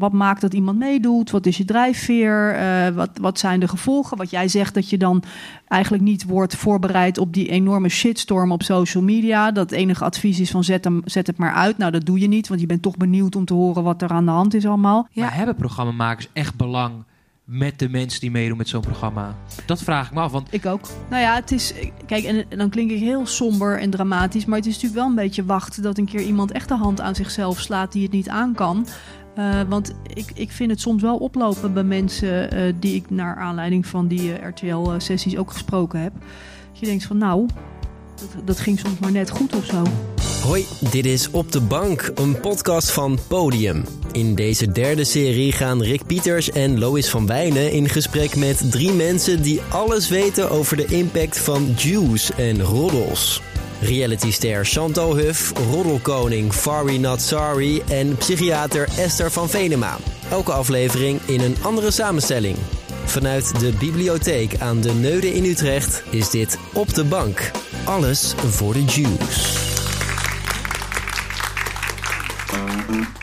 Wat maakt dat iemand meedoet? Wat is je drijfveer? Uh, wat, wat zijn de gevolgen? Wat jij zegt dat je dan eigenlijk niet wordt voorbereid op die enorme shitstorm op social media. Dat enige advies is van zet, hem, zet het maar uit. Nou, dat doe je niet, want je bent toch benieuwd om te horen wat er aan de hand is allemaal. Ja. Maar hebben programmamakers echt belang met de mensen die meedoen met zo'n programma? Dat vraag ik me af. Want... Ik ook. Nou ja, het is. Kijk, en, dan klink ik heel somber en dramatisch. Maar het is natuurlijk wel een beetje wachten dat een keer iemand echt de hand aan zichzelf slaat die het niet aan kan. Uh, want ik, ik vind het soms wel oplopen bij mensen uh, die ik naar aanleiding van die uh, RTL-sessies ook gesproken heb. Dat je denkt van nou, dat, dat ging soms maar net goed of zo. Hoi, dit is Op de Bank, een podcast van Podium. In deze derde serie gaan Rick Pieters en Lois van Wijnen in gesprek met drie mensen die alles weten over de impact van juice en roddels. Realityster Chantal Huff, roddelkoning Fari Not Sorry en psychiater Esther van Venema. Elke aflevering in een andere samenstelling. Vanuit de bibliotheek aan de Neude in Utrecht is dit Op de Bank. Alles voor de Jews.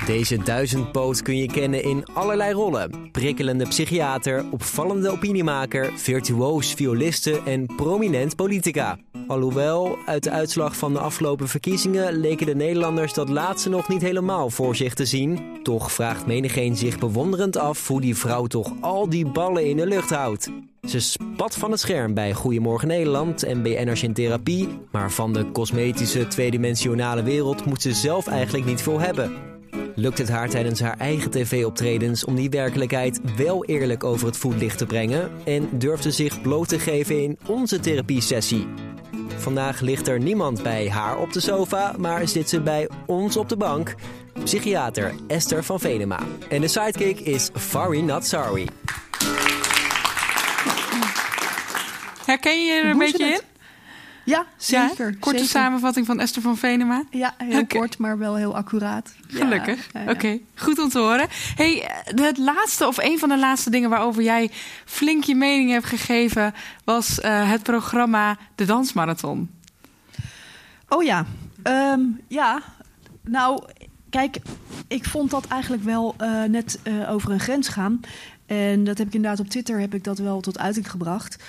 Deze duizendpoot kun je kennen in allerlei rollen. Prikkelende psychiater, opvallende opiniemaker, virtuoos violiste en prominent politica. Alhoewel, uit de uitslag van de afgelopen verkiezingen leken de Nederlanders dat laatste nog niet helemaal voor zich te zien. Toch vraagt menigeen zich bewonderend af hoe die vrouw toch al die ballen in de lucht houdt. Ze spat van het scherm bij Goedemorgen Nederland en BN'ers in therapie, maar van de cosmetische tweedimensionale wereld moet ze zelf eigenlijk niet veel hebben lukt het haar tijdens haar eigen tv-optredens om die werkelijkheid wel eerlijk over het voetlicht te brengen en durft ze zich bloot te geven in onze therapiesessie. Vandaag ligt er niemand bij haar op de sofa, maar zit ze bij ons op de bank. Psychiater Esther van Venema. En de sidekick is Fari Not Sorry. Herken je er een beetje in? Ja, zeker. korte samenvatting van Esther van Venema. Ja, heel kort, maar wel heel accuraat. Gelukkig. Oké, goed om te horen. Hey, het laatste of een van de laatste dingen waarover jij flink je mening hebt gegeven, was uh, het programma De Dansmarathon. Oh ja, um, ja. Nou, kijk, ik vond dat eigenlijk wel uh, net uh, over een grens gaan. En dat heb ik inderdaad op Twitter heb ik dat wel tot uiting gebracht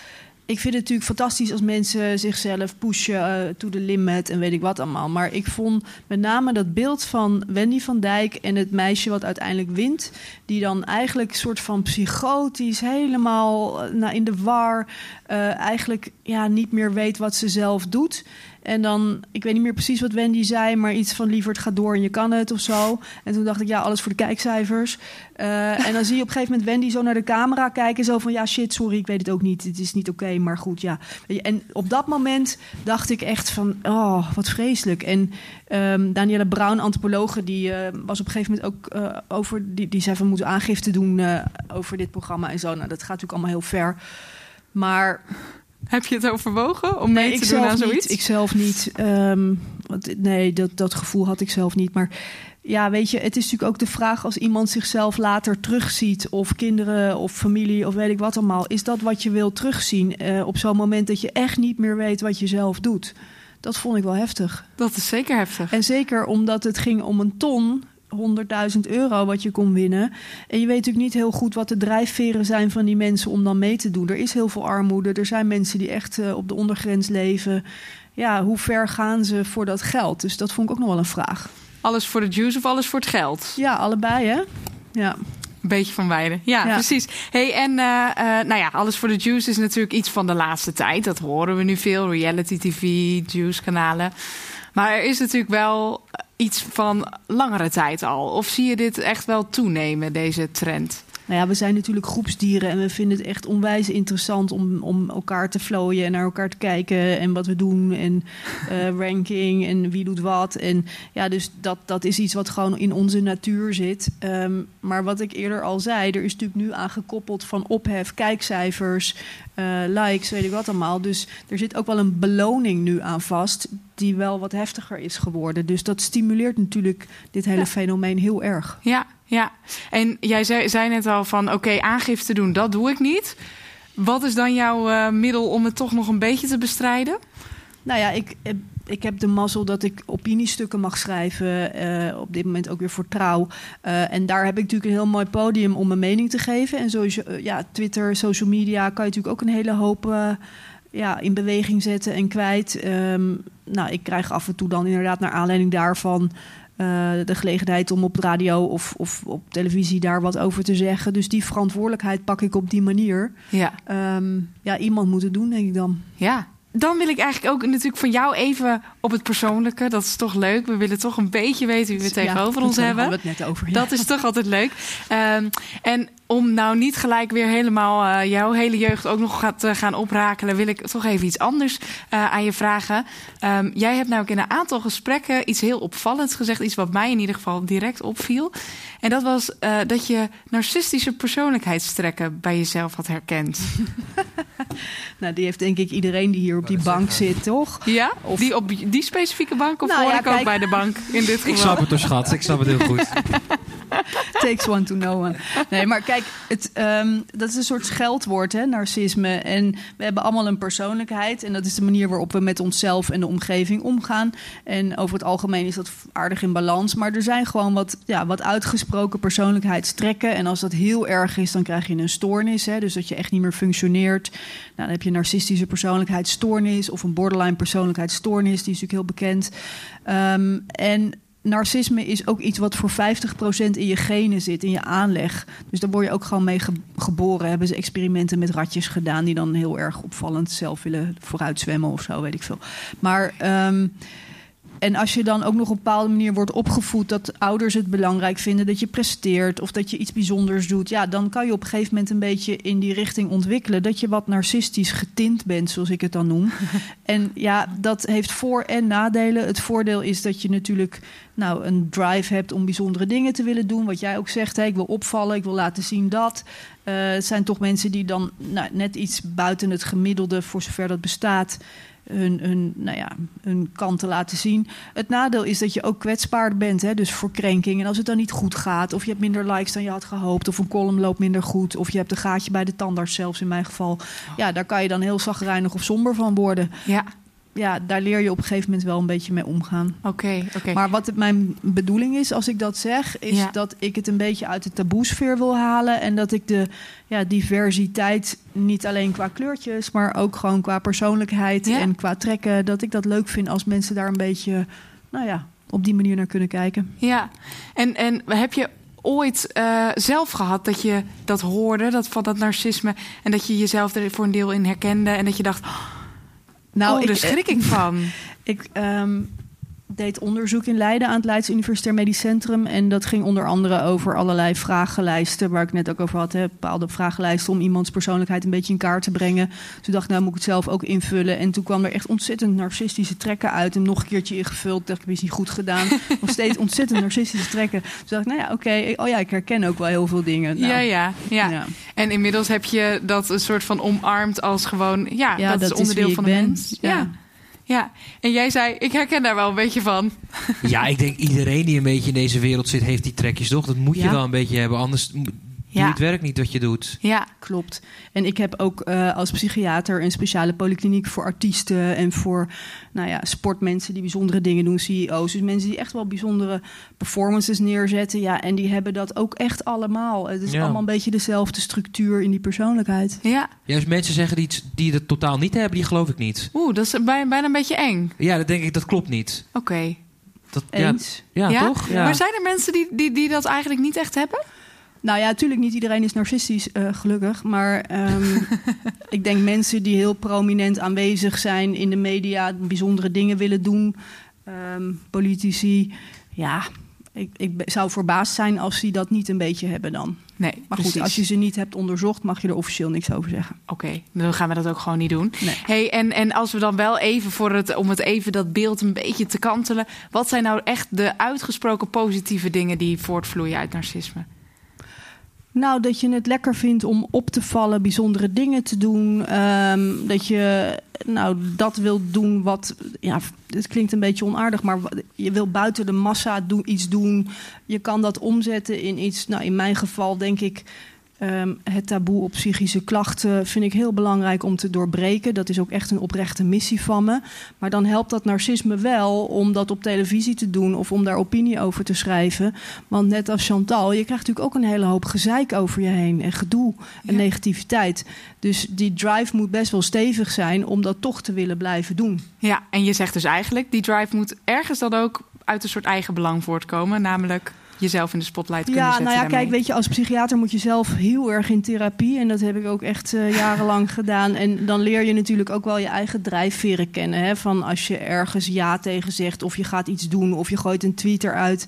ik vind het natuurlijk fantastisch als mensen zichzelf pushen uh, to the limit en weet ik wat allemaal. Maar ik vond met name dat beeld van Wendy van Dijk en het meisje wat uiteindelijk wint, die dan eigenlijk soort van psychotisch helemaal uh, nou, in de war, uh, eigenlijk ja, niet meer weet wat ze zelf doet. En dan, ik weet niet meer precies wat Wendy zei, maar iets van liever het gaat door en je kan het of zo. En toen dacht ik, ja, alles voor de kijkcijfers. En dan zie je op een gegeven moment Wendy zo naar de camera kijken. Zo van, ja, shit, sorry, ik weet het ook niet. Het is niet oké, maar goed, ja. En op dat moment dacht ik echt van, oh, wat vreselijk. En um, Danielle Brown, antropologe, die uh, was op een gegeven moment ook uh, over... Die, die zei van, moeten aangifte doen over dit programma en zo. Nou, dat gaat natuurlijk allemaal heel ver. Maar heb je het overwogen om mee te doen aan zoiets? Niet, ik zelf niet. Um, nee, dat, dat gevoel had ik zelf niet. Maar ja, weet je, het is natuurlijk ook de vraag als iemand zichzelf later terugziet, of kinderen of familie of weet ik wat allemaal. Is dat wat je wil terugzien uh, op zo'n moment dat je echt niet meer weet wat je zelf doet? Dat vond ik wel heftig. Dat is zeker heftig. En zeker omdat het ging om een ton 100.000 euro wat je kon winnen. En je weet natuurlijk niet heel goed wat de drijfveren zijn van die mensen om dan mee te doen. Er is heel veel armoede. Er zijn mensen die echt uh, op de ondergrens leven. Ja, hoe ver gaan ze voor dat geld? Dus dat vond ik ook nog wel een vraag. Alles voor de juice of alles voor het geld? Ja, allebei hè. Ja. Een beetje van beide. Ja, ja. precies. Hey, en uh, uh, nou ja, alles voor de juice is natuurlijk iets van de laatste tijd. Dat horen we nu veel. Reality TV, juice kanalen. Maar er is natuurlijk wel iets van langere tijd al? Of zie je dit echt wel toenemen, deze trend? Nou ja, we zijn natuurlijk groepsdieren en we vinden het echt onwijs interessant om, om elkaar te vlooien en naar elkaar te kijken en wat we doen en uh, ranking en wie doet wat. En ja, dus dat, dat is iets wat gewoon in onze natuur zit. Um, maar wat ik eerder al zei, er is natuurlijk nu aan gekoppeld van ophef, kijkcijfers, uh, likes, weet ik wat allemaal. Dus er zit ook wel een beloning nu aan vast die wel wat heftiger is geworden. Dus dat stimuleert natuurlijk dit hele ja. fenomeen heel erg. Ja, ja. En jij zei, zei net al van oké, okay, aangifte doen, dat doe ik niet. Wat is dan jouw uh, middel om het toch nog een beetje te bestrijden? Nou ja, ik, ik heb de mazzel dat ik opiniestukken mag schrijven. eh, op dit moment ook weer voor trouw. Eh, en daar heb ik natuurlijk een heel mooi podium om mijn mening te geven. En sowieso, eh, ja, Twitter, social media kan je natuurlijk ook een hele hoop eh, ja, in beweging zetten en kwijt. Ehm, nou, ik krijg af en toe dan inderdaad naar aanleiding daarvan. eh, de gelegenheid om op radio of, of op televisie daar wat over te zeggen. Dus die verantwoordelijkheid pak ik op die manier. Ja. Ehm, ja, iemand moet het doen, denk ik dan. Ja. Dan wil ik eigenlijk ook natuurlijk van jou even op het persoonlijke. Dat is toch leuk. We willen toch een beetje weten wie we tegenover Ja, ons daar hebben. we het net over. ja. Dat is toch altijd leuk. Ehm, en om nou niet gelijk weer helemaal eh, jouw hele jeugd ook nog gaat, eh, gaan oprakelen, wil ik toch even iets anders eh, aan je vragen. Ehm, jij hebt namelijk in een aantal gesprekken iets heel opvallends gezegd. Iets wat mij in ieder geval direct opviel. En dat was dat je narcistische persoonlijkheidstrekken bij jezelf had herkend. Nou, die heeft denk ik iedereen die hier op die bank zit, toch? Ja? Of- Die op die specifieke bank of Nou hoor ja, ik ook bij de bank in dit geval? Ik snap het door schat. Ik snap het heel goed. Takes one to know one. Nee, maar kijk, het, ehm, dat is een soort scheldwoord, hè, narcisme. En we hebben allemaal een persoonlijkheid. En dat is de manier waarop we met onszelf en de omgeving omgaan. En over het algemeen is dat aardig in balans. Maar er zijn gewoon wat, ja, wat uitgesproken persoonlijkheidstrekken. En als dat heel erg is, dan krijg je een stoornis. Hè, dus dat je echt niet meer functioneert. Nou, dan heb je een narcistische persoonlijkheidsstoornis of een borderline persoonlijkheidsstoornis. Die is natuurlijk heel bekend. Ehm, en narcisme is ook iets wat voor 50% in je genen zit, in je aanleg. Dus daar word je ook gewoon mee ge- geboren. Hebben ze experimenten met ratjes gedaan die dan heel erg opvallend zelf willen vooruitzwemmen of zo, weet ik veel. Maar ehm, en als je dan ook nog op een bepaalde manier wordt opgevoed dat ouders het belangrijk vinden dat je presteert of dat je iets bijzonders doet, ja, dan kan je op een gegeven moment een beetje in die richting ontwikkelen dat je wat narcistisch getint bent, zoals ik het dan noem. en ja, dat heeft voor- en nadelen. Het voordeel is dat je natuurlijk nou, een drive hebt om bijzondere dingen te willen doen. Wat jij ook zegt, hè, ik wil opvallen, ik wil laten zien dat. Eh, het zijn toch mensen die dan nou, net iets buiten het gemiddelde, voor zover dat bestaat, hun, hun, nou ja, hun kanten laten zien. Het nadeel is dat je ook kwetsbaar bent, hè, dus voor krenking. En als het dan niet goed gaat, of je hebt minder likes dan je had gehoopt, of een column loopt minder goed, of je hebt een gaatje bij de tandarts zelfs in mijn geval. Ja, daar kan je dan heel zagrijnig of somber van worden. Ja, Ja, daar leer je op een gegeven moment wel een beetje mee omgaan. oké, oké. Maar wat het mijn bedoeling is als ik dat zeg, is Ja. dat ik het een beetje uit de taboesfeer wil halen. En dat ik de ja, diversiteit, niet alleen qua kleurtjes, maar ook gewoon qua persoonlijkheid Ja. en qua trekken, dat ik dat leuk vind als mensen daar een beetje, nou ja, op die manier naar kunnen kijken. Ja, en, en heb je ooit eh, zelf gehad dat je dat hoorde, dat van dat narcisme, en dat je jezelf er voor een deel in herkende en dat je dacht, Nou, oh, daar ik, schrik ik van. Ik ehm, deed onderzoek in Leiden aan het Leids Universitair Medisch Centrum. En dat ging onder andere over allerlei vragenlijsten, waar ik net ook over had. Hè, bepaalde vragenlijsten om iemands persoonlijkheid een beetje in kaart te brengen. Toen dacht ik, nou moet ik het zelf ook invullen. En toen kwam er echt ontzettend narcistische trekken uit. En nog een keertje ingevuld. Dacht ik, heb je niet goed gedaan. Nog steeds ontzettend narcistische trekken. Toen dacht ik, nou ja, oké. oh ja, ik herken ook wel heel veel dingen. Nou, ja, ja, ja, ja. En inmiddels heb je dat een soort van omarmd als gewoon, ja, Ja, dat, is onderdeel van de ben. mens. Ja. Ja. Ja. En jij zei, ik herken daar wel een beetje van. Ja, ik denk iedereen die een beetje in deze wereld zit, heeft die trekjes toch? Dat moet je Ja. wel een beetje hebben. Anders Ja. het werk niet wat je doet. Ja, Klopt. En ik heb ook eh, als psychiater een speciale polykliniek voor artiesten en voor nou ja, sportmensen die bijzondere dingen doen, CEO's. Dus mensen die echt wel bijzondere performances neerzetten. Ja, en die hebben dat ook echt allemaal. Het is Ja. allemaal een beetje dezelfde structuur in die persoonlijkheid. ja. Juist mensen zeggen die, iets- die het totaal niet hebben, die geloof ik niet. Oeh, dat is bijna, bijna een beetje eng. Ja, dat denk ik, dat klopt niet. Oké. Dat, ja, Eens? ja, Ja? toch? Ja. Maar zijn er mensen die, die, die dat eigenlijk niet echt hebben? Nou ja, natuurlijk niet iedereen is narcistisch, eh, gelukkig. Maar ehm, ik denk mensen die heel prominent aanwezig zijn in de media, bijzondere dingen willen doen, ehm, politici. Ja, ik, ik zou verbaasd zijn als ze dat niet een beetje hebben dan. Nee, Maar goed, als je ze niet hebt onderzocht, mag je er officieel niks over zeggen. Oké, dan gaan we dat ook gewoon niet doen. Nee. Hey, en, en als we dan wel even voor het, om het even dat beeld een beetje te kantelen. Wat zijn nou echt de uitgesproken positieve dingen die voortvloeien uit narcisme? Nou, dat je het lekker vindt om op te vallen, bijzondere dingen te doen. ehm, dat je nou, dat wil doen wat. Ja, het klinkt een beetje onaardig, maar je wil buiten de massa doen, iets doen. Je kan dat omzetten in iets. Nou, in mijn geval denk ik. Ehm, het taboe op psychische klachten vind ik heel belangrijk om te doorbreken. Dat is ook echt een oprechte missie van me. Maar dan helpt dat narcisme wel om dat op televisie te doen of om daar opinie over te schrijven. Want net als Chantal, je krijgt natuurlijk ook een hele hoop gezeik over je heen en gedoe en negativiteit. Dus die drive moet best wel stevig zijn om dat toch te willen blijven doen. Ja, en je zegt dus eigenlijk, die drive moet ergens dan ook uit een soort eigen belang voortkomen, namelijk jezelf in de spotlight kunnen ja, zetten. Nou ja, daarmee. kijk, weet je, als psychiater moet je zelf heel erg in therapie. En dat heb ik ook echt uh, jarenlang gedaan. En dan leer je natuurlijk ook wel je eigen drijfveren kennen. Hè? Van als je ergens ja tegen zegt, of je gaat iets doen, of je gooit een tweet eruit.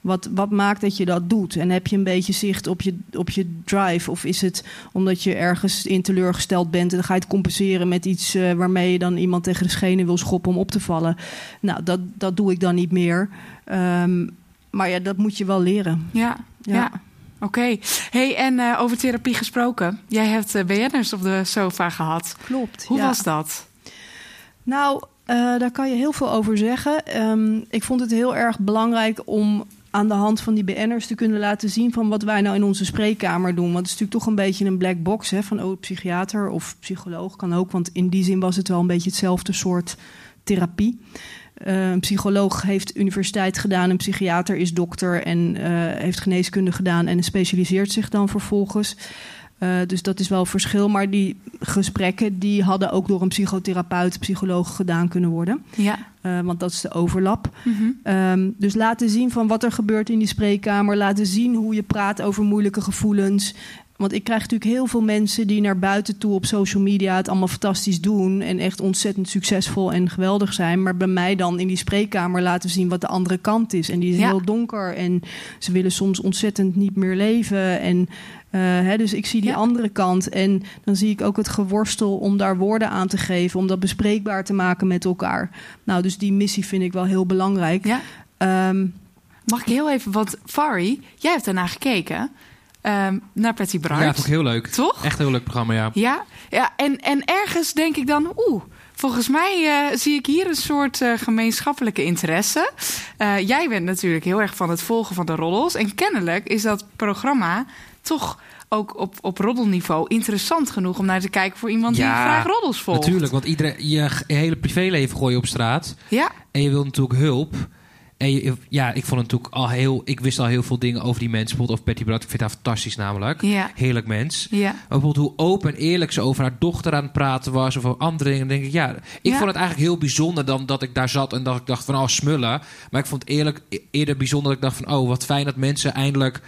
Wat, wat maakt dat je dat doet? En heb je een beetje zicht op je, op je drive? Of is het omdat je ergens in teleurgesteld bent en dan ga je het compenseren met iets uh, waarmee je dan iemand tegen de schenen wil schoppen om op te vallen? Nou, dat, dat doe ik dan niet meer. Um, maar ja, dat moet je wel leren. Ja, ja. ja. Oké. Okay. Hey, en uh, over therapie gesproken. Jij hebt uh, BN'ers op de sofa gehad. Klopt. Hoe ja. was dat? Nou, uh, daar kan je heel veel over zeggen. Um, ik vond het heel erg belangrijk om aan de hand van die BN'ers te kunnen laten zien van wat wij nou in onze spreekkamer doen. Want het is natuurlijk toch een beetje een black box hè, van oh, psychiater of psycholoog kan ook. Want in die zin was het wel een beetje hetzelfde soort therapie. Uh, een psycholoog heeft universiteit gedaan, een psychiater is dokter en uh, heeft geneeskunde gedaan en specialiseert zich dan vervolgens. Uh, dus dat is wel verschil. Maar die gesprekken die hadden ook door een psychotherapeut, psycholoog gedaan kunnen worden. Ja. want dat is de overlap. Mm -hmm. um, dus laten zien van wat er gebeurt in die spreekkamer. Laten zien hoe je praat over moeilijke gevoelens. Want ik krijg natuurlijk heel veel mensen die naar buiten toe op social media het allemaal fantastisch doen. En echt ontzettend succesvol en geweldig zijn. Maar bij mij dan in die spreekkamer laten zien wat de andere kant is. En die is Ja. heel donker. En ze willen soms ontzettend niet meer leven. En eh, hè, dus ik zie die Ja. andere kant. En dan zie ik ook het geworstel om daar woorden aan te geven. Om dat bespreekbaar te maken met elkaar. Nou, dus die missie vind ik wel heel belangrijk. Ja. Ehm, Mag ik heel even, want Fari, jij hebt daarna gekeken. Ehm, naar Patty Bart. Ja, ik heel leuk. Toch? Echt een heel leuk programma, ja. Ja, ja en, en ergens denk ik dan, oeh, volgens mij eh, zie ik hier een soort eh, gemeenschappelijke interesse. Eh, jij bent natuurlijk heel erg van het volgen van de roddels. En kennelijk is dat programma toch ook op, op roddelniveau interessant genoeg om naar te kijken voor iemand die graag roddels volgt. Natuurlijk, want iedereen, je hele privéleven gooi je op straat. Ja, En je wil natuurlijk hulp. En ja, ik vond natuurlijk al heel... Ik wist al heel veel dingen over die mensen. Bijvoorbeeld over Betty Brad. Ik vind haar fantastisch namelijk. ja, Heerlijk mens. ja. Maar bijvoorbeeld hoe open en eerlijk ze over haar dochter aan het praten was. Of over andere dingen. Dan denk ik, ja... Ik Ja. vond het eigenlijk heel bijzonder dan dat ik daar zat. En dat ik dacht van, oh, smullen. Maar ik vond het eerlijk, e- eerder bijzonder dat ik dacht van... Oh, wat fijn dat mensen eindelijk...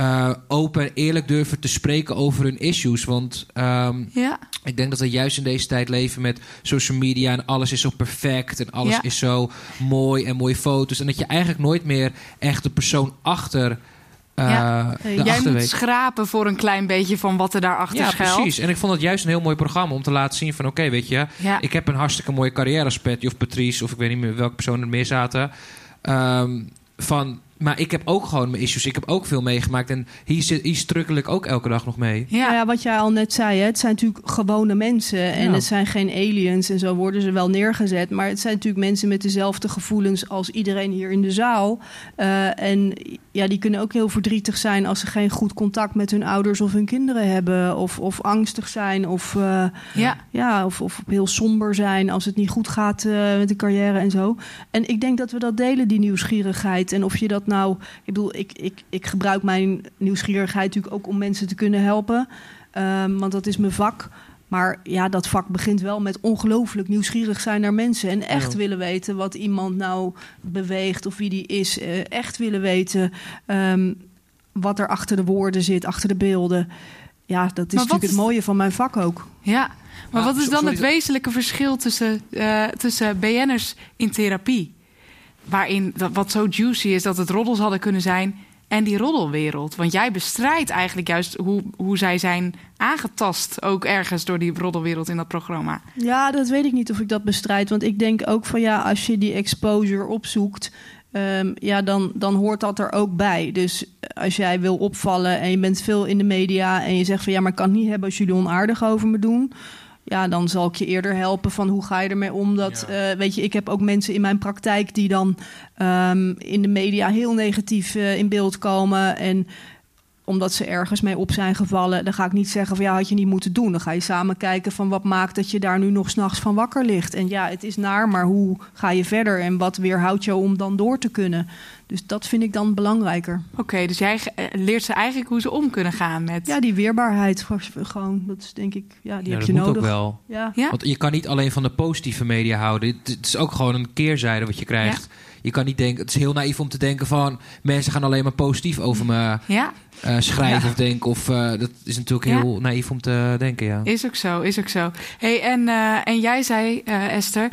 eh, open en eerlijk durven te spreken over hun issues. Want ehm, ja. ik denk dat we juist in deze tijd leven met social media en alles is zo perfect en alles Ja. is zo mooi en mooie foto's. En dat je eigenlijk nooit meer echt de persoon achter eh Ja. Jij moet schrapen voor een klein beetje van wat er daarachter Ja, schuilt. precies. En ik vond het juist een heel mooi programma om te laten zien van... oké, weet je, Ja. ik heb een hartstikke mooie carrière als Patty of Patrice... of ik weet niet meer welke personen er meer zaten. Ehm, van, maar ik heb ook gewoon mijn issues. Ik heb ook veel meegemaakt. En hier, zit, hier struggle ik ook elke dag nog mee. Nou Ja. ja, wat jij al net zei, hè, het zijn natuurlijk gewone mensen. En Ja. het zijn geen aliens en zo worden ze wel neergezet. Maar het zijn natuurlijk mensen met dezelfde gevoelens als iedereen hier in de zaal. Eh, en ja, die kunnen ook heel verdrietig zijn als ze geen goed contact met hun ouders of hun kinderen hebben. Of, of angstig zijn of, eh, ja. ja, of, of heel somber zijn als het niet goed gaat eh, met de carrière en zo. En ik denk dat we dat delen, die nieuwsgierigheid. En of je dat nou. Ik bedoel, ik, ik, ik gebruik mijn nieuwsgierigheid natuurlijk ook om mensen te kunnen helpen. Ehm, want dat is mijn vak. Maar ja, dat vak begint wel met ongelooflijk nieuwsgierig zijn naar mensen. En echt Ja. willen weten wat iemand nou beweegt of wie die is. Eh, echt willen weten ehm, wat er achter de woorden zit, achter de beelden. Ja, dat is natuurlijk is- het mooie van mijn vak ook. Ja, maar Ah, wat is dan sorry het wezenlijke verschil tussen, eh, tussen BN'ers in therapie? Waarin dat, wat zo juicy is dat het roddels hadden kunnen zijn en die roddelwereld. Want jij bestrijdt eigenlijk juist hoe, hoe zij zijn aangetast, ook ergens door die roddelwereld in dat programma. Ja, dat weet ik niet of ik dat bestrijd. Want ik denk ook van ja, als je die exposure opzoekt, ehm, ja, dan, dan hoort dat er ook bij. Dus als jij wil opvallen en je bent veel in de media en je zegt van ja, maar ik kan het niet hebben als jullie onaardig over me doen. Ja, dan zal ik je eerder helpen van hoe ga je ermee om. Dat, Ja. eh, weet je, ik heb ook mensen in mijn praktijk die dan ehm, in de media heel negatief eh, in beeld komen. En omdat ze ergens mee op zijn gevallen. Dan ga ik niet zeggen van ja, had je niet moeten doen. Dan ga je samen kijken van wat maakt dat je daar nu nog s'nachts van wakker ligt. En ja, het is naar, maar hoe ga je verder en wat weerhoudt jou om dan door te kunnen? Dus dat vind ik dan belangrijker. Oké, dus jij eh, leert ze eigenlijk hoe ze om kunnen gaan met. Ja, die weerbaarheid gewoon. Dat is denk ik, ja, die Ja, heb dat je moet nodig. ook wel. Ja. Ja? Want je kan niet alleen van de positieve media houden. Het het is ook gewoon een keerzijde wat je krijgt. Je kan niet denken, het is heel naïef om te denken van mensen gaan alleen maar positief over me Ja, eh, schrijven of denken. Of eh, dat is natuurlijk Ja. heel naïef om te denken, ja. is ook zo, is ook zo. Hey, en, eh, en jij zei, Esther,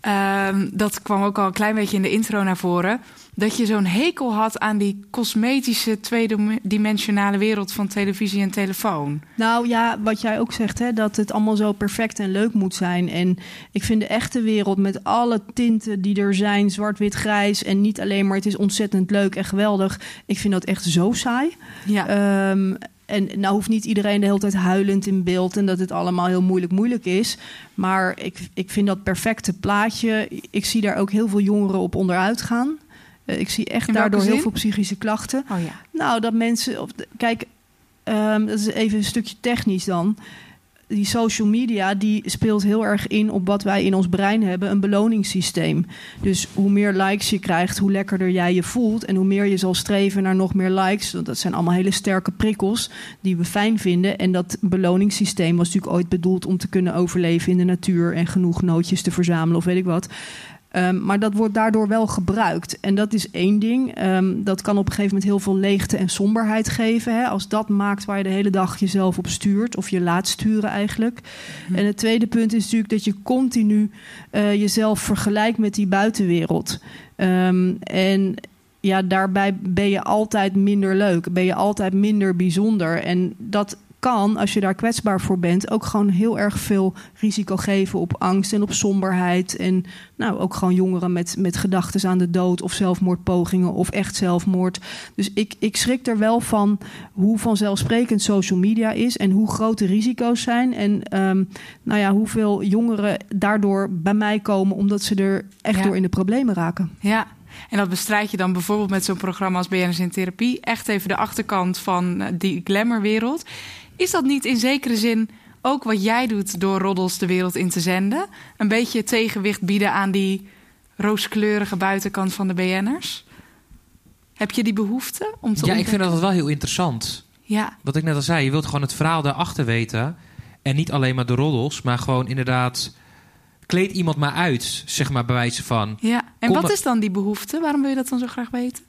ehm, dat kwam ook al een klein beetje in de intro naar voren, dat je zo'n hekel had aan die cosmetische tweedimensionale wereld van televisie en telefoon. Nou ja, wat jij ook zegt, hè, dat het allemaal zo perfect en leuk moet zijn. En ik vind de echte wereld met alle tinten die er zijn, zwart, wit, grijs. En niet alleen maar het is ontzettend leuk en geweldig. Ik vind dat echt zo saai. Ja, Ehm, en nou hoeft niet iedereen de hele tijd huilend in beeld en dat het allemaal heel moeilijk moeilijk is. Maar ik, ik vind dat perfecte plaatje. Ik zie daar ook heel veel jongeren op onderuit gaan. Eh, ik zie echt daardoor heel veel psychische klachten. oh ja. Nou, dat mensen. Of, kijk, ehm, dat is even een stukje technisch dan. Die social media die speelt heel erg in op wat wij in ons brein hebben, een beloningssysteem. Dus hoe meer likes je krijgt, hoe lekkerder jij je voelt. En hoe meer je zal streven naar nog meer likes. Want dat zijn allemaal hele sterke prikkels die we fijn vinden. En dat beloningssysteem was natuurlijk ooit bedoeld om te kunnen overleven in de natuur en genoeg nootjes te verzamelen of weet ik wat. Ehm, maar dat wordt daardoor wel gebruikt. En dat is één ding. Ehm, dat kan op een gegeven moment heel veel leegte en somberheid geven. Hè? Als dat maakt waar je de hele dag jezelf op stuurt. Of je laat sturen eigenlijk. En het tweede punt is natuurlijk dat je continu eh, jezelf vergelijkt met die buitenwereld. Ehm, en ja, daarbij ben je altijd minder leuk. Ben je altijd minder bijzonder. En dat kan, als je daar kwetsbaar voor bent, ook gewoon heel erg veel risico geven op angst en op somberheid. En nou, ook gewoon jongeren met, met gedachten aan de dood of zelfmoordpogingen of echt zelfmoord. Dus ik, ik schrik er wel van hoe vanzelfsprekend social media is en hoe groot de risico's zijn. En ehm, nou ja, hoeveel jongeren daardoor bij mij komen omdat ze er echt Ja. door in de problemen raken. Ja, en dat bestrijd je dan bijvoorbeeld met zo'n programma als BNS in Therapie. Echt even de achterkant van eh, die glamourwereld. Is dat niet in zekere zin ook wat jij doet door roddels de wereld in te zenden? Een beetje tegenwicht bieden aan die rooskleurige buitenkant van de BN'ers? Heb je die behoefte om te Ja, ik vind dat wel heel interessant. Ja, Wat ik net al zei, je wilt gewoon het verhaal daarachter weten. En niet alleen maar de roddels, maar gewoon inderdaad... Kleed iemand maar uit, zeg maar, bij wijze van. ja. En Kom wat is dan die behoefte? Waarom wil je dat dan zo graag weten?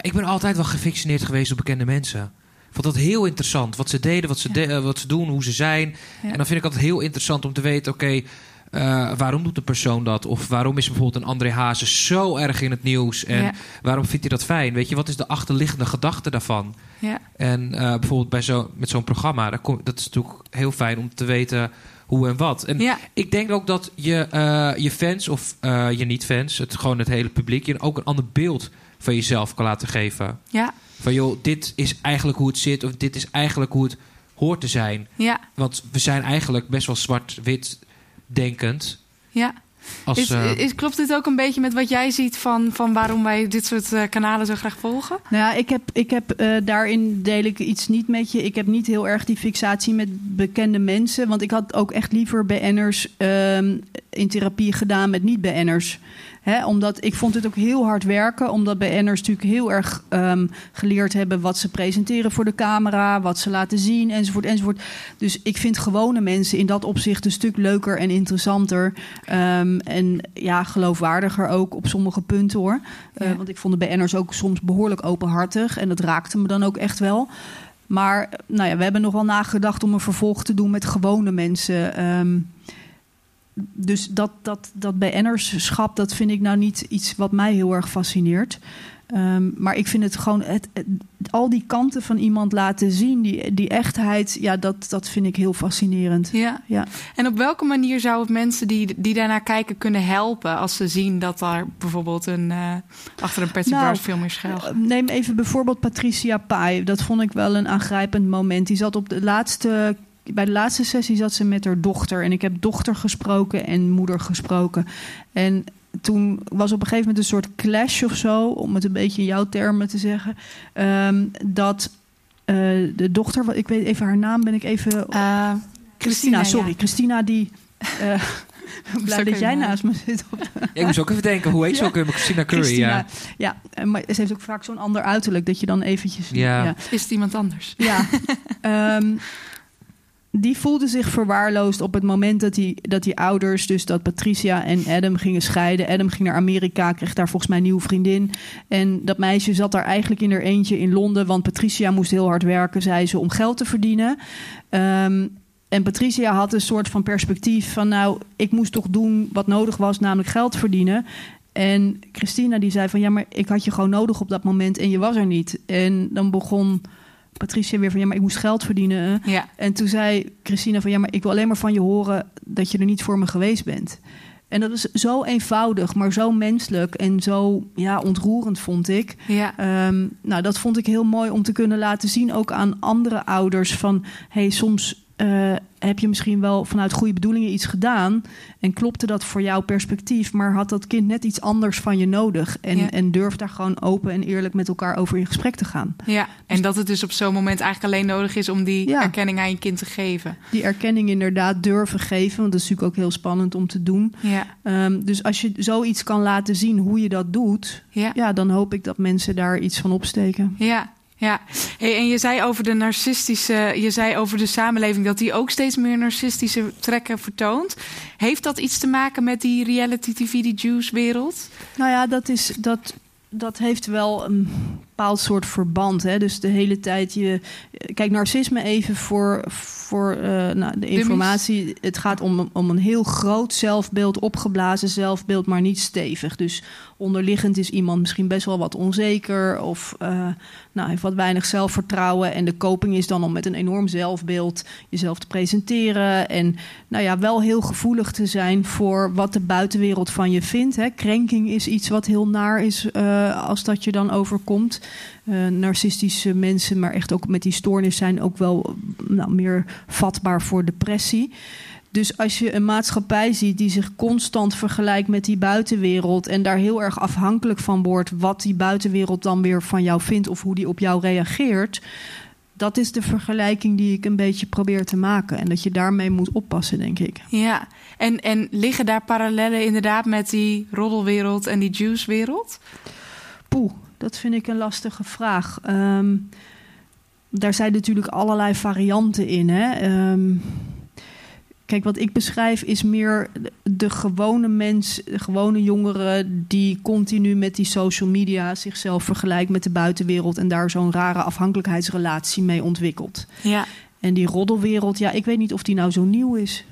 Ik ben altijd wel gefictioneerd geweest op bekende mensen. Ik vond dat heel interessant. Wat ze deden, wat ze, de- eh, wat ze doen, hoe ze zijn. Ja. En dan vind ik altijd heel interessant om te weten... oké, eh, waarom doet een persoon dat? Of waarom is bijvoorbeeld een André Hazes zo erg in het nieuws? En Ja. waarom vindt hij dat fijn? Weet je, wat is de achterliggende gedachte daarvan? Ja, En eh, bijvoorbeeld bij zo, met zo'n programma... daar kom- dat is natuurlijk heel fijn om te weten hoe en wat. En ja, ik denk ook dat je, je fans of je niet-fans... Het, gewoon het hele publiek... je ook een ander beeld van jezelf kan laten geven. ja, Van joh, dit is eigenlijk hoe het zit... of dit is eigenlijk hoe het hoort te zijn. ja, Want we zijn eigenlijk best wel zwart-wit denkend. ja. Als, Is, eh, is, klopt dit ook een beetje met wat jij ziet van, van waarom wij dit soort eh, kanalen zo graag volgen? Nou ja, ik heb, ik heb eh, daarin deel ik iets niet met je. Ik heb niet heel erg die fixatie met bekende mensen. Want ik had ook echt liever BN'ers ehm in therapie gedaan met niet-BN'ers. Omdat ik vond het ook heel hard werken. Omdat BN'ers natuurlijk heel erg ehm, geleerd hebben wat ze presenteren voor de camera. Wat ze laten zien enzovoort enzovoort. Dus ik vind gewone mensen in dat opzicht een stuk leuker en interessanter. Ehm, en ja, geloofwaardiger ook op sommige punten hoor. Eh, Ja. want ik vond de BN'ers ook soms behoorlijk openhartig. En dat raakte me dan ook echt wel. Maar nou ja, we hebben nog wel nagedacht om een vervolg te doen met gewone mensen. Ehm, dus dat, dat, dat BN'erschap, dat vind ik nou niet iets wat mij heel erg fascineert. Ehm, maar ik vind het gewoon, het, het- al die kanten van iemand laten zien, die, die echtheid, ja, dat, dat vind ik heel fascinerend. Ja. Ja. En op welke manier zou het mensen die, die daarnaar kijken kunnen helpen als ze zien dat daar bijvoorbeeld een uh, achter een Patsy Nou, film is schuil? Neem even bijvoorbeeld Patricia Pai. Dat vond ik wel een aangrijpend moment. Die zat op de laatste, bij de laatste sessie zat ze met haar dochter. En ik heb dochter gesproken en moeder gesproken. En toen was op een gegeven moment een soort clash of zo, om het een beetje in jouw termen te zeggen. Um, dat de dochter, ik weet even haar naam, ben ik even. Uh, Christina, sorry. Christina die. Uh, blij dat jij naast me zit. ik moest ook even denken, hoe heet ze ook? Christina Curry, Christina, ja. Ja, maar ze heeft ook vaak zo'n ander uiterlijk dat je dan eventjes... Ja. Is het iemand anders? Ja. um, die voelde zich verwaarloosd op het moment dat die, dat die ouders, dus dat Patricia en Adam gingen scheiden. Adam ging naar Amerika, kreeg daar volgens mij een nieuwe vriendin. En dat meisje zat daar eigenlijk in haar eentje in Londen, want Patricia moest heel hard werken, zei ze, om geld te verdienen. Um, en Patricia had een soort van perspectief van, nou, ik moest toch doen wat nodig was, namelijk geld verdienen. En Christina die zei van, ja, maar ik had je gewoon nodig op dat moment en je was er niet. En dan begon Patricia weer van ja, maar ik moest geld verdienen. Ja. En toen zei Christina van ja, maar ik wil alleen maar van je horen dat je er niet voor me geweest bent. En dat is zo eenvoudig, maar zo menselijk en zo ja, ontroerend, vond ik. Ja. Ehm, nou, dat vond ik heel mooi om te kunnen laten zien, ook aan andere ouders. Van hey, soms uh, heb je misschien wel vanuit goede bedoelingen iets gedaan. En klopte dat voor jouw perspectief, maar had dat kind net iets anders van je nodig. En, en durf daar gewoon open en eerlijk met elkaar over in gesprek te gaan. Ja, en dus dat het dus op zo'n moment eigenlijk alleen nodig is om die erkenning aan je kind te geven. Die erkenning inderdaad durven geven, want dat is natuurlijk ook heel spannend om te doen. Ja. Um, dus als je zoiets kan laten zien hoe je dat doet, ja. ja, dan hoop ik dat mensen daar iets van opsteken. Ja, ja, hey, en je zei over de narcistische, je zei over de samenleving dat die ook steeds meer narcistische trekken vertoont. Heeft dat iets te maken met die reality TV, die Juice wereld? Nou ja, dat is dat. Dat heeft wel een bepaald soort verband. Hè? Dus de hele tijd je. Kijk, narcisme even voor, voor uh, nou, de informatie. Het gaat om, om een heel groot zelfbeeld, opgeblazen zelfbeeld, maar niet stevig. Dus onderliggend is iemand misschien best wel wat onzeker of uh, nou, heeft wat weinig zelfvertrouwen. En de koping is dan om met een enorm zelfbeeld jezelf te presenteren. En nou ja, wel heel gevoelig te zijn voor wat de buitenwereld van je vindt. Hè. Krenking is iets wat heel naar is uh, als dat je dan overkomt. Uh, narcistische mensen, maar echt ook met die stoornis zijn ook wel nou, meer vatbaar voor depressie. Dus als je een maatschappij ziet die zich constant vergelijkt met die buitenwereld en daar heel erg afhankelijk van wordt wat die buitenwereld dan weer van jou vindt of hoe die op jou reageert, dat is de vergelijking die ik een beetje probeer te maken. En dat je daarmee moet oppassen, denk ik. Ja, en, en liggen daar parallellen inderdaad met die roddelwereld en die juicewereld? Poeh, dat vind ik een lastige vraag. Um, daar zijn natuurlijk allerlei varianten in. Hè? Um, Kijk, wat ik beschrijf is meer de gewone mens, de gewone jongeren die continu met die social media zichzelf vergelijkt met de buitenwereld en daar zo'n rare afhankelijkheidsrelatie mee ontwikkelt. Ja. En die roddelwereld, ja, ik weet niet of die nou zo nieuw is.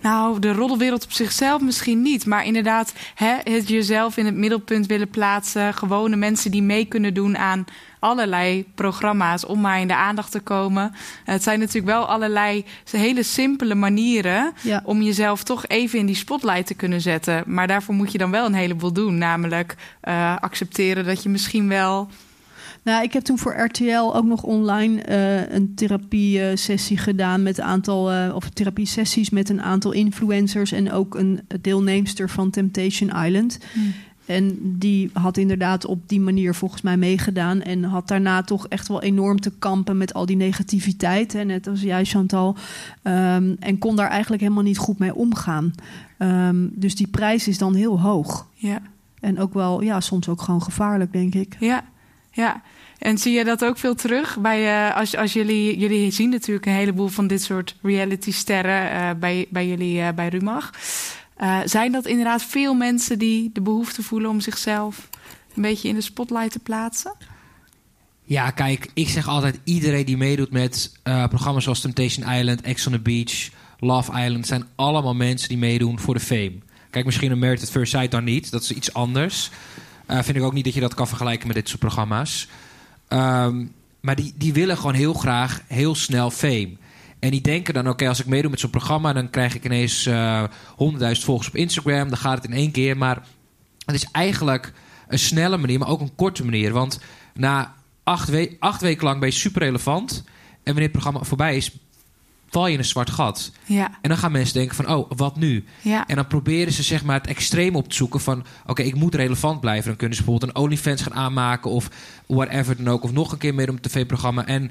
Nou, de roddelwereld op zichzelf misschien niet. Maar inderdaad, hè, het jezelf in het middelpunt willen plaatsen. Gewone mensen die mee kunnen doen aan allerlei programma's om maar in de aandacht te komen. Het zijn natuurlijk wel allerlei hele simpele manieren om jezelf toch even in die spotlight te kunnen zetten. Maar daarvoor moet je dan wel een heleboel doen. Namelijk uh, accepteren dat je misschien wel nou, ik heb toen voor RTL ook nog online uh, een therapie-sessie gedaan met een aantal, uh, of therapie-sessies met een aantal influencers en ook een deelnemster van Temptation Island. Hmm. En die had inderdaad op die manier volgens mij meegedaan. En had daarna toch echt wel enorm te kampen met al die negativiteit. Hè, net als jij, Chantal. Um, en kon daar eigenlijk helemaal niet goed mee omgaan. Um, dus die prijs is dan heel hoog. Ja. En ook wel, ja, soms ook gewoon gevaarlijk, denk ik. Ja, ja. En zie je dat ook veel terug bij uh, als, als jullie, jullie zien natuurlijk een heleboel van dit soort reality sterren uh, bij, bij jullie uh, bij Rumach. Zijn dat inderdaad veel mensen die de behoefte voelen om zichzelf een beetje in de spotlight te plaatsen? Ja, kijk, ik zeg altijd: iedereen die meedoet met programma's zoals Temptation Island, Ex on the Beach, Love Island, zijn allemaal mensen die meedoen voor de fame. Kijk, misschien een Merit at First Sight dan niet, dat is iets anders. Vind ik ook niet dat je dat kan vergelijken met dit soort programma's. Um, maar die, die willen gewoon heel graag heel snel fame. En die denken dan, oké, als ik meedoe met zo'n programma... dan krijg ik ineens uh, eh, 100.000 volgers op Instagram. Dan gaat het in één keer. Maar het is eigenlijk een snelle manier, maar ook een korte manier. Want na acht, we acht weken lang ben je super relevant. En wanneer het programma voorbij is, val je in een zwart gat. Ja. En dan gaan mensen denken van, oh, wat nu? Ja. En dan proberen ze zeg maar het extreem op te zoeken van... oké, ik moet relevant blijven. Dan kunnen ze bijvoorbeeld een OnlyFans gaan aanmaken... of whatever dan ook. Of nog een keer op een tv-programma. En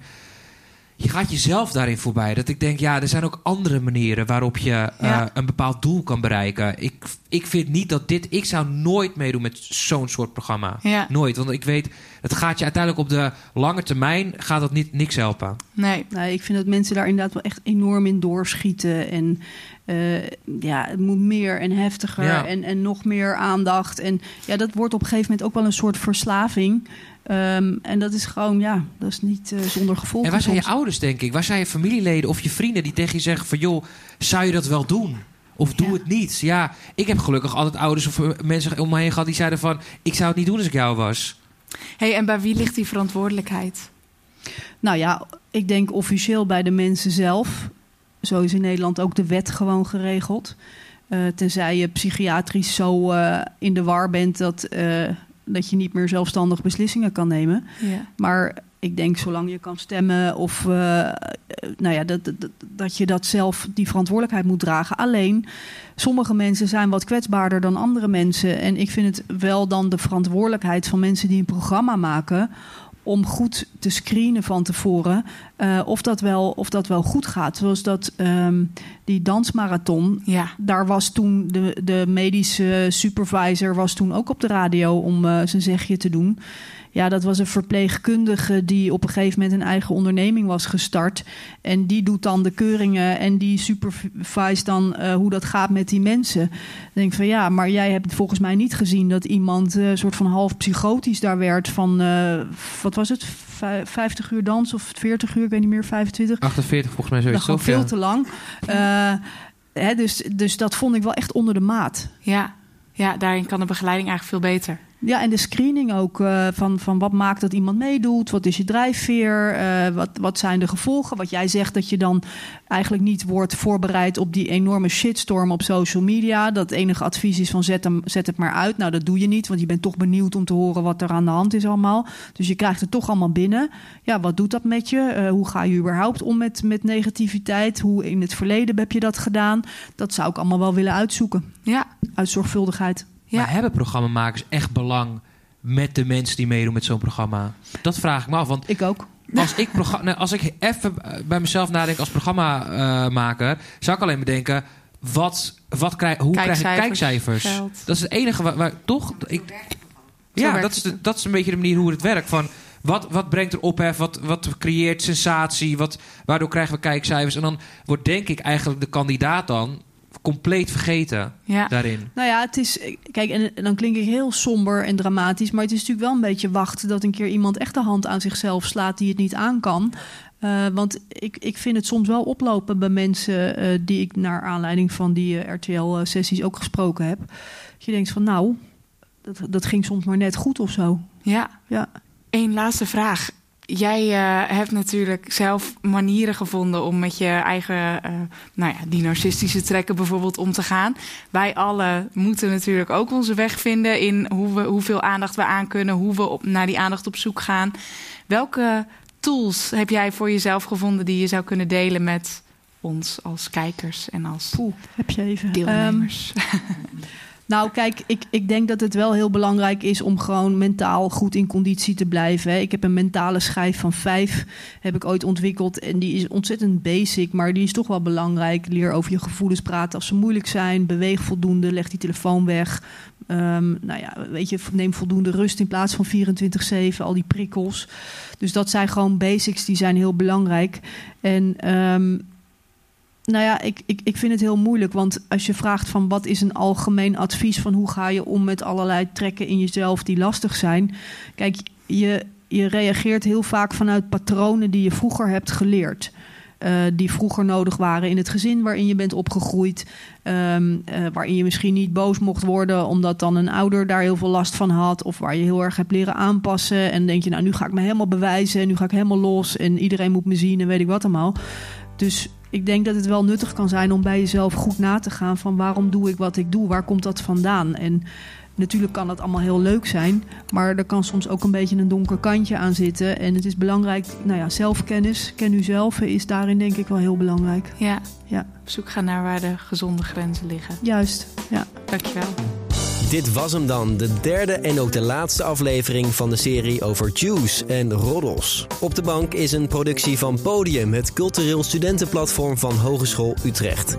je gaat jezelf daarin voorbij. Dat ik denk, ja, er zijn ook andere manieren... waarop je uh, Ja. een bepaald doel kan bereiken. Ik, ik vind niet dat dit... Ik zou nooit meedoen met zo'n soort programma. Ja. Nooit, want ik weet... het gaat je uiteindelijk op de lange termijn... gaat dat niet, niks helpen. Nee. Nee, ik vind dat mensen daar inderdaad wel echt enorm in doorschieten. En eh, ja, het moet meer en heftiger Ja. en, en nog meer aandacht. En ja, dat wordt op een gegeven moment ook wel een soort verslaving. Ehm, en dat is gewoon, ja, dat is niet eh, zonder gevolgen. En waar zijn je ouders, denk ik? Waar zijn je familieleden of je vrienden die tegen je zeggen van... joh, zou je dat wel doen? Of doe Ja. het niet. Ja, ik heb gelukkig altijd ouders of eh, mensen om me heen gehad... die zeiden van, ik zou het niet doen als ik jou was. Hey, en bij wie ligt die verantwoordelijkheid? Nou ja, ik denk officieel bij de mensen zelf. Zo is in Nederland ook de wet gewoon geregeld. Eh, tenzij je psychiatrisch zo eh, in de war bent dat, eh, dat je niet meer zelfstandig beslissingen kan nemen. Ja. Maar ik denk zolang je kan stemmen of eh, eh, nou ja, dat, dat, dat je dat zelf die verantwoordelijkheid moet dragen. Alleen sommige mensen zijn wat kwetsbaarder dan andere mensen. En ik vind het wel dan de verantwoordelijkheid van mensen die een programma maken. Om goed te screenen van tevoren eh, of, dat wel, of dat wel goed gaat. Zoals dat ehm, die dansmarathon Ja. daar was toen de, de medische supervisor was toen ook op de radio om eh, zijn zegje te doen. Ja, dat was een verpleegkundige die op een gegeven moment een eigen onderneming was gestart. En die doet dan de keuringen en die supervise dan eh, hoe dat gaat met die mensen. Dan denk ik van ja, maar jij hebt volgens mij niet gezien dat iemand eh, een soort van half psychotisch daar werd van, eh, wat was het, Vij- 50 uur dans of 40 uur, ik weet niet meer, 25. 48 volgens mij Dat zoiets. gewoon toch? veel Ja. te lang. Eh, hè, dus, dus dat vond ik wel echt onder de maat. Ja. ja, daarin kan de begeleiding eigenlijk veel beter. Ja, en de screening ook eh, van, van wat maakt dat iemand meedoet, wat is je drijfveer, eh, wat, wat zijn de gevolgen. Wat jij zegt dat je dan eigenlijk niet wordt voorbereid op die enorme shitstorm op social media. Dat enige advies is van zet, hem, zet het maar uit. Nou, dat doe je niet, want je bent toch benieuwd om te horen wat er aan de hand is allemaal. Dus je krijgt het toch allemaal binnen. Ja, wat doet dat met je? Eh, hoe ga je überhaupt om met, met negativiteit? Hoe in het verleden heb je dat gedaan? Dat zou ik allemaal wel willen uitzoeken, Ja. uit zorgvuldigheid. Ja. Maar hebben programmamakers echt belang met de mensen die meedoen met zo'n programma? Dat vraag ik me af, want Ik ook. als ik, proga- nou, als ik even eh, bij mezelf nadenk als programmamaker... zou ik alleen bedenken, wat, wat krijg, hoe krijg ik Kijkcijfers, geld. Dat is het enige waar, waar toch... Ik, ja, dat is, de, dat is een beetje de manier hoe het werkt. Van, wat, wat brengt er ophef? Wat, wat creëert sensatie? Wat, waardoor krijgen we kijkcijfers? En dan wordt denk ik eigenlijk de kandidaat dan compleet vergeten Ja. daarin. Nou ja, het is. Kijk, en dan klink ik heel somber en dramatisch. Maar het is natuurlijk wel een beetje wachten dat een keer iemand echt de hand aan zichzelf slaat die het niet aan kan. Eh, want ik, ik vind het soms wel oplopen bij mensen eh, die ik naar aanleiding van die RTL-sessies ook gesproken heb. Dat je denkt van nou, dat, dat ging soms maar net goed of zo. Ja. Ja. Eén laatste vraag. Jij eh, hebt natuurlijk zelf manieren gevonden om met je eigen, eh, nou ja, die narcistische trekken bijvoorbeeld om te gaan. Wij allen moeten natuurlijk ook onze weg vinden in hoe we, hoeveel aandacht we aan kunnen, hoe we op, naar die aandacht op zoek gaan. Welke tools heb jij voor jezelf gevonden die je zou kunnen delen met ons als kijkers en als Poeh, heb je even. Ehm, deelnemers? Nou, kijk, ik, ik denk dat het wel heel belangrijk is om gewoon mentaal goed in conditie te blijven. Hè. Ik heb een mentale schijf van vijf, heb ik ooit ontwikkeld. En die is ontzettend basic, maar die is toch wel belangrijk. Leer over je gevoelens praten als ze moeilijk zijn. Beweeg voldoende, leg die telefoon weg. Ehm, nou ja, weet je, neem voldoende rust in plaats van 24-7, al die prikkels. Dus dat zijn gewoon basics, die zijn heel belangrijk. En ehm, nou ja, ik, ik, ik vind het heel moeilijk. Want als je vraagt van wat is een algemeen advies van hoe ga je om met allerlei trekken in jezelf die lastig zijn. Kijk, je, je reageert heel vaak vanuit patronen die je vroeger hebt geleerd. Eh, die vroeger nodig waren in het gezin waarin je bent opgegroeid. Ehm, eh, waarin je misschien niet boos mocht worden omdat dan een ouder daar heel veel last van had. Of waar je heel erg hebt leren aanpassen. En denk je, nou nu ga ik me helemaal bewijzen. En nu ga ik helemaal los. En iedereen moet me zien en weet ik wat allemaal. Dus ik denk dat het wel nuttig kan zijn om bij jezelf goed na te gaan van waarom doe ik wat ik doe, waar komt dat vandaan? En natuurlijk kan het allemaal heel leuk zijn, maar er kan soms ook een beetje een donker kantje aan zitten. En het is belangrijk, nou ja, zelfkennis, ken u zelf, is daarin denk ik wel heel belangrijk. Ja, Ja, op zoek gaan naar waar de gezonde grenzen liggen. juist. Ja. Dankjewel. Dit was hem dan, de derde en ook de laatste aflevering van de serie over juice en roddels. Op de bank is een productie van Podium, het cultureel studentenplatform van Hogeschool Utrecht.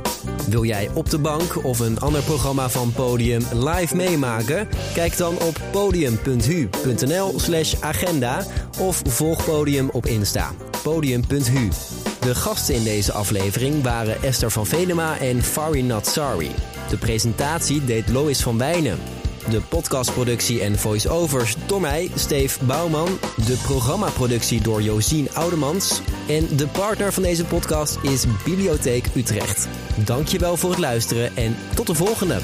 Wil jij op de bank of een ander programma van Podium live meemaken? Kijk dan op podium.hu.nl/slash agenda of volg Podium op Insta. Podium.hu. De gasten in deze aflevering waren Esther van Venema en Farinat Sari. De presentatie deed Lois van Wijnen. De podcastproductie en voice-overs door mij, Steve Bouwman. De programmaproductie door Josien Oudemans. En de partner van deze podcast is Bibliotheek Utrecht. Dankjewel voor het luisteren en tot de volgende.